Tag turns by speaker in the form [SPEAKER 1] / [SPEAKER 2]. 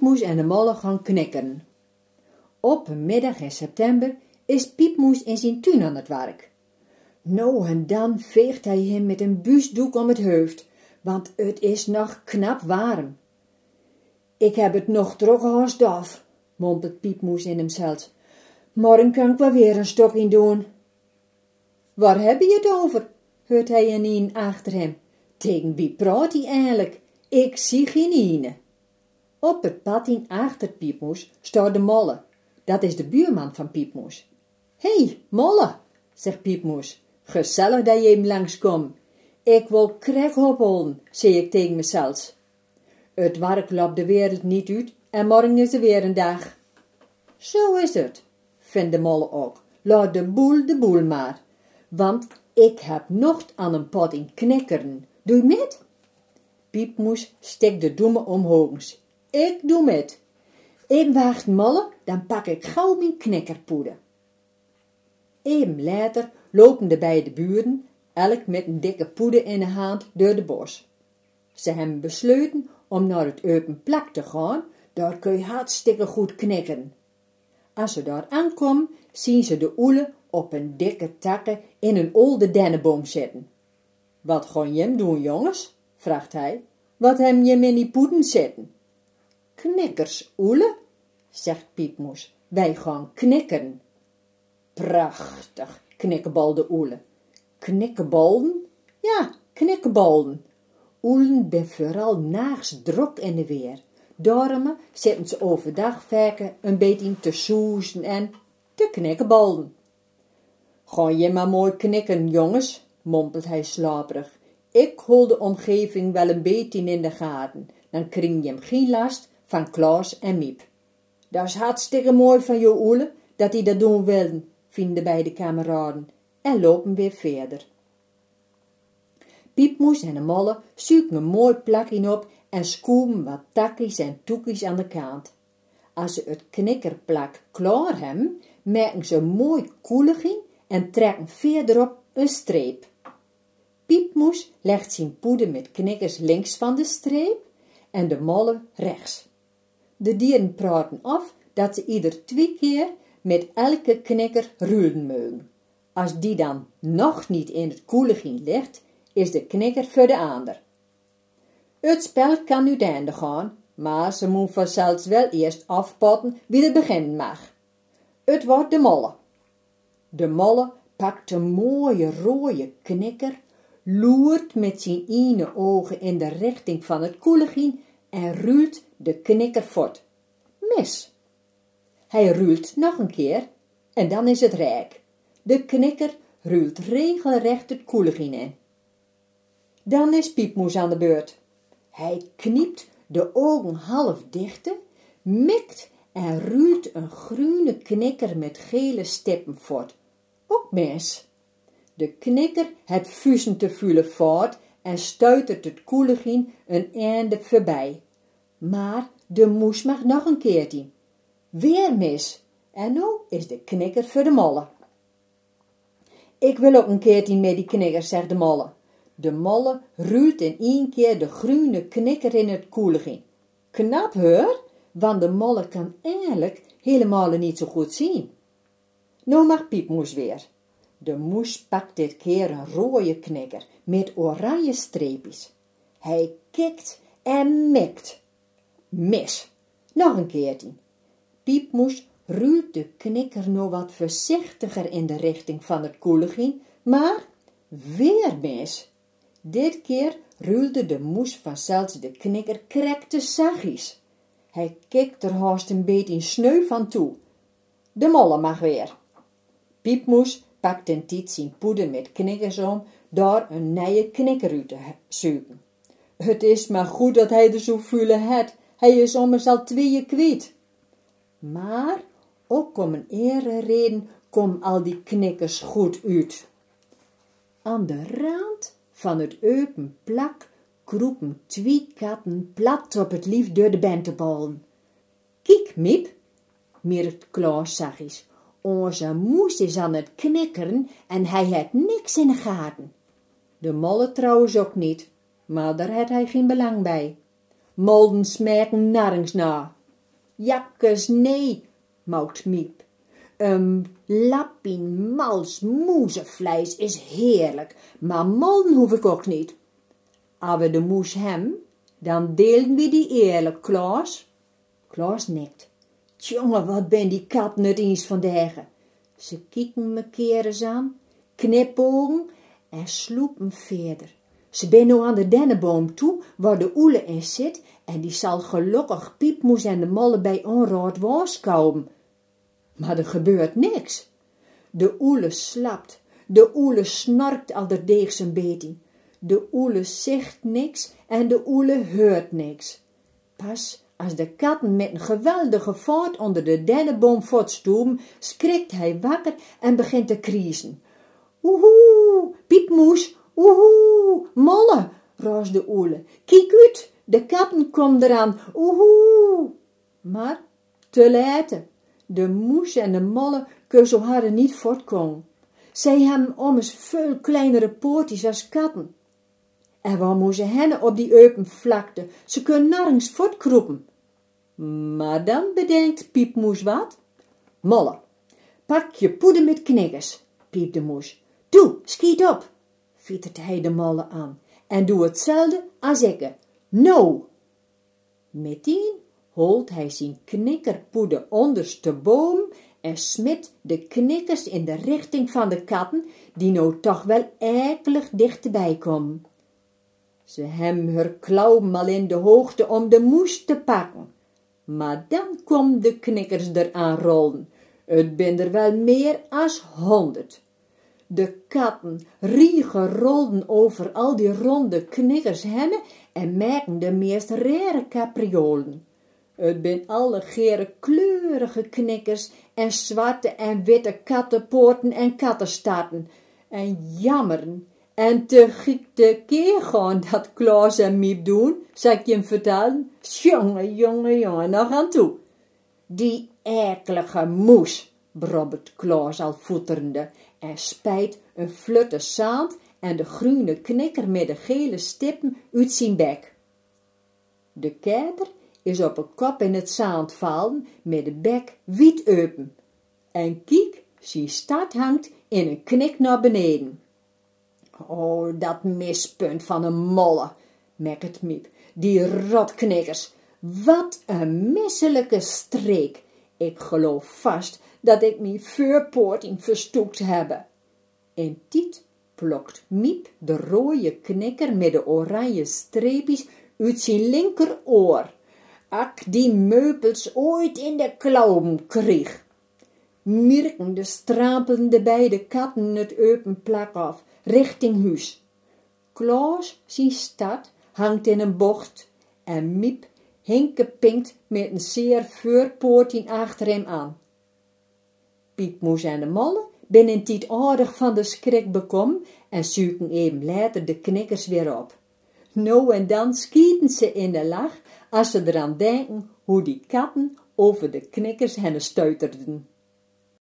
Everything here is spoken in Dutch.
[SPEAKER 1] Piepmoes en de molle gaan knikkeren. Op een middag in september is Piepmoes in zijn tuin aan het werk. Nou en dan veegt hij hem met een buusdoek om het hoofd, want het is nog knap warm. Ik heb het nog trokken als dof, mompelt Piepmoes in hemzelf. Morgen kan ik wel weer een stok in doen. Waar heb je het over? hoort hij een achter hem. Tegen wie praat hij eigenlijk? Ik zie geen ine. Op het pad in achter Piepmoes staat de molle. Dat is de buurman van Piepmoes. Hé, hey, molle, zegt Piepmoes. Gezellig dat je hem langskomt. Ik wil krek opholen, zeg ik tegen mezelf. Het werk loopt de wereld niet uit en morgen is er weer een dag. Zo is het, vindt de molle ook. Laat de boel de boel maar. Want ik heb nog aan een pot in knikkeren. Doe je met? Piepmoes steekt de doemen omhoog. Ik doe met. Even wacht molle, dan pak ik gauw mijn knikkerpoeder. Even later lopen de beide buren, elk met een dikke poeder in de hand, door de bos. Ze hebben besloten om naar het open plak te gaan, daar kun je hartstikke goed knikken. Als ze daar aankomen, zien ze de oelen op een dikke takken in een oude dennenboom zitten. Wat gaan je doen, jongens? vraagt hij. Wat hem je in die poeden zitten? Knikkers, oele, zegt Piepmoes. Wij gaan knikken. Prachtig, knikkebalde oele. Knikkebalden? Ja, knikkebalden. Oelen ben vooral naags drok in de weer. Daarom zitten ze overdag vaker een beetje te soezen en te knikkebalden. Ga je maar mooi knikken, jongens, mompelt hij slaperig. Ik hol de omgeving wel een beetje in de gaten, dan kring je geen last van Klaas en Miep. Dat is hartstikke mooi van jou, Oele, dat hij dat doen willen, vinden de beide kameraden, en lopen weer verder. Piepmoes en de molle zoeken een mooi plakje op en skoemen wat takkies en toekies aan de kant. Als ze het knikkerplak klaar hebben, maken ze een mooi koeliging en trekken verderop een streep. Piepmoes legt zijn poeder met knikkers links van de streep en de molle rechts. De dieren praten af dat ze ieder twee keer met elke knikker ruilen mogen. Als die dan nog niet in het koeliging ligt, is de knikker voor de ander. Het spel kan nu einde gaan, maar ze moet vanzelfs wel eerst afpotten wie er beginnen mag. Het wordt de molle. De molle pakt een mooie rode knikker, loert met zijn ene ogen in de richting van het koeligien en ruilt de knikker fort. Mis. Hij ruilt nog een keer en dan is het rijk. De knikker ruilt regelrecht het koeligien in. Dan is Piepmoes aan de beurt. Hij kniept de ogen half dichten, mikt en ruilt een groene knikker met gele stippen fort ook mis. De knikker het fusen te voelen voort en stuitert het koeligien een einde voorbij. Maar de moes mag nog een keertje. Weer mis. En nu is de knikker voor de molle. Ik wil ook een keertje met die knikker, zegt de molle. De molle ruilt in één keer de groene knikker in het koeligien. Knap hoor, want de molle kan eigenlijk helemaal niet zo goed zien. Nou mag Piepmoes weer. De moes pakt dit keer een rode knikker met oranje streepjes. Hij kikt en mikt. Mis. Nog een keertje. Piepmoes ruilt de knikker nog wat voorzichtiger in de richting van het koeligien, maar weer mis. Dit keer ruilde de moes vanzelfs de knikker krekte zachtjes. Hij kikt er haast een beetje sneu van toe. De molle mag weer. Piepmoes pakt een tiet zijn poeder met knikkers om, daar een nieuwe knikker te zoeken. Het is maar goed dat hij er zo voelen het. Hij is ommers al tweeën kwijt. Maar ook om een ere reden kom al die knikkers goed uit. Aan de rand van het open plak kroepen twee katten plat op het lief door de benteballen. Kijk, Miep, merkt Klaas zachtjes, onze moes is aan het knikkeren en hij heeft niks in de gaten. De molle trouwens ook niet, maar daar had hij geen belang bij. Molden smaken narings na. jakkes nee, mouwt Miep. Een lappien mals is heerlijk, maar mollen hoef ik ook niet. Als we de moes hem, dan delen we die eerlijk, Klaas. Klaas nikt. Tjonge, wat ben die katten het eens vandaag. Ze kieken me keer eens aan, knipogen en sloepen verder. Ze ben nu aan de dennenboom toe, waar de oele in zit, en die zal gelukkig piepmoes en de molle bij onraad was komen. Maar er gebeurt niks. De oele slapt, de oele de deeg zijn beting. De oele zegt niks en de oele hoort niks. Pas als de katten met een geweldige vaart onder de dennenboom voortstoemen, schrikt hij wakker en begint te kriezen. Oehoe, piepmoes, oehoe, molle, roos de oele. Kijk uit, de katten komen eraan, oehoe. Maar te laat. De moes en de molle kunnen zo harde niet voortkomen. Zij hebben ommers veel kleinere poortjes als katten. En waar moeten hennen op die open vlakte? Ze kunnen nergens voortkroepen. Maar dan bedenkt Piepmoes wat. Molle, pak je poeder met knikkers, piept de moes. Doe, schiet op, fietert hij de molle aan. En doe hetzelfde als ik. No! Meteen holt hij zijn knikkerpoeder onderste boom en smit de knikkers in de richting van de katten, die nou toch wel ekelig dichterbij komen. Ze hebben haar klauw mal in de hoogte om de moes te pakken. Maar dan kwam de knikkers eraan rollen. Het ben er wel meer als honderd. De katten riegen rolden over al die ronde knikkers heen en maken de meest rare capriolen. Het ben alle gere kleurige knikkers en zwarte en witte kattenpoorten en kattenstaarten. En jammeren en te te keer gaan dat Klaas en Miep doen, ik je hem vertellen? Jonge, jonge, jongen, nog aan toe. Die ekelige moes, brobbert Klaas al voeterende en spijt een flutte zand en de groene knikker met de gele stippen uit zijn bek. De keiter is op een kop in het zand vallen met de bek wiet open. En kiek, zijn start hangt in een knik naar beneden. Oh, dat mispunt van een molle, mekkert Miep. Die rotknikkers. Wat een misselijke streek. Ik geloof vast dat ik mijn vuurpoorting verstoekt heb. En Tiet plokt Miep de rode knikker met de oranje streepjes uit zijn linkeroor. Ak die meubels ooit in de klauwen kreeg. Mirkende strampelende beide katten het open plak af richting huis. Klaas, zijn stad, hangt in een bocht en Miep hinkepinkt met een zeer vuurpoortien achter hem aan. Piepmoes en de molle binnen tiet aardig van de schrik bekom en zoeken even later de knikkers weer op. Nou en dan schieten ze in de lach als ze eraan denken hoe die katten over de knikkers hen stuiterden.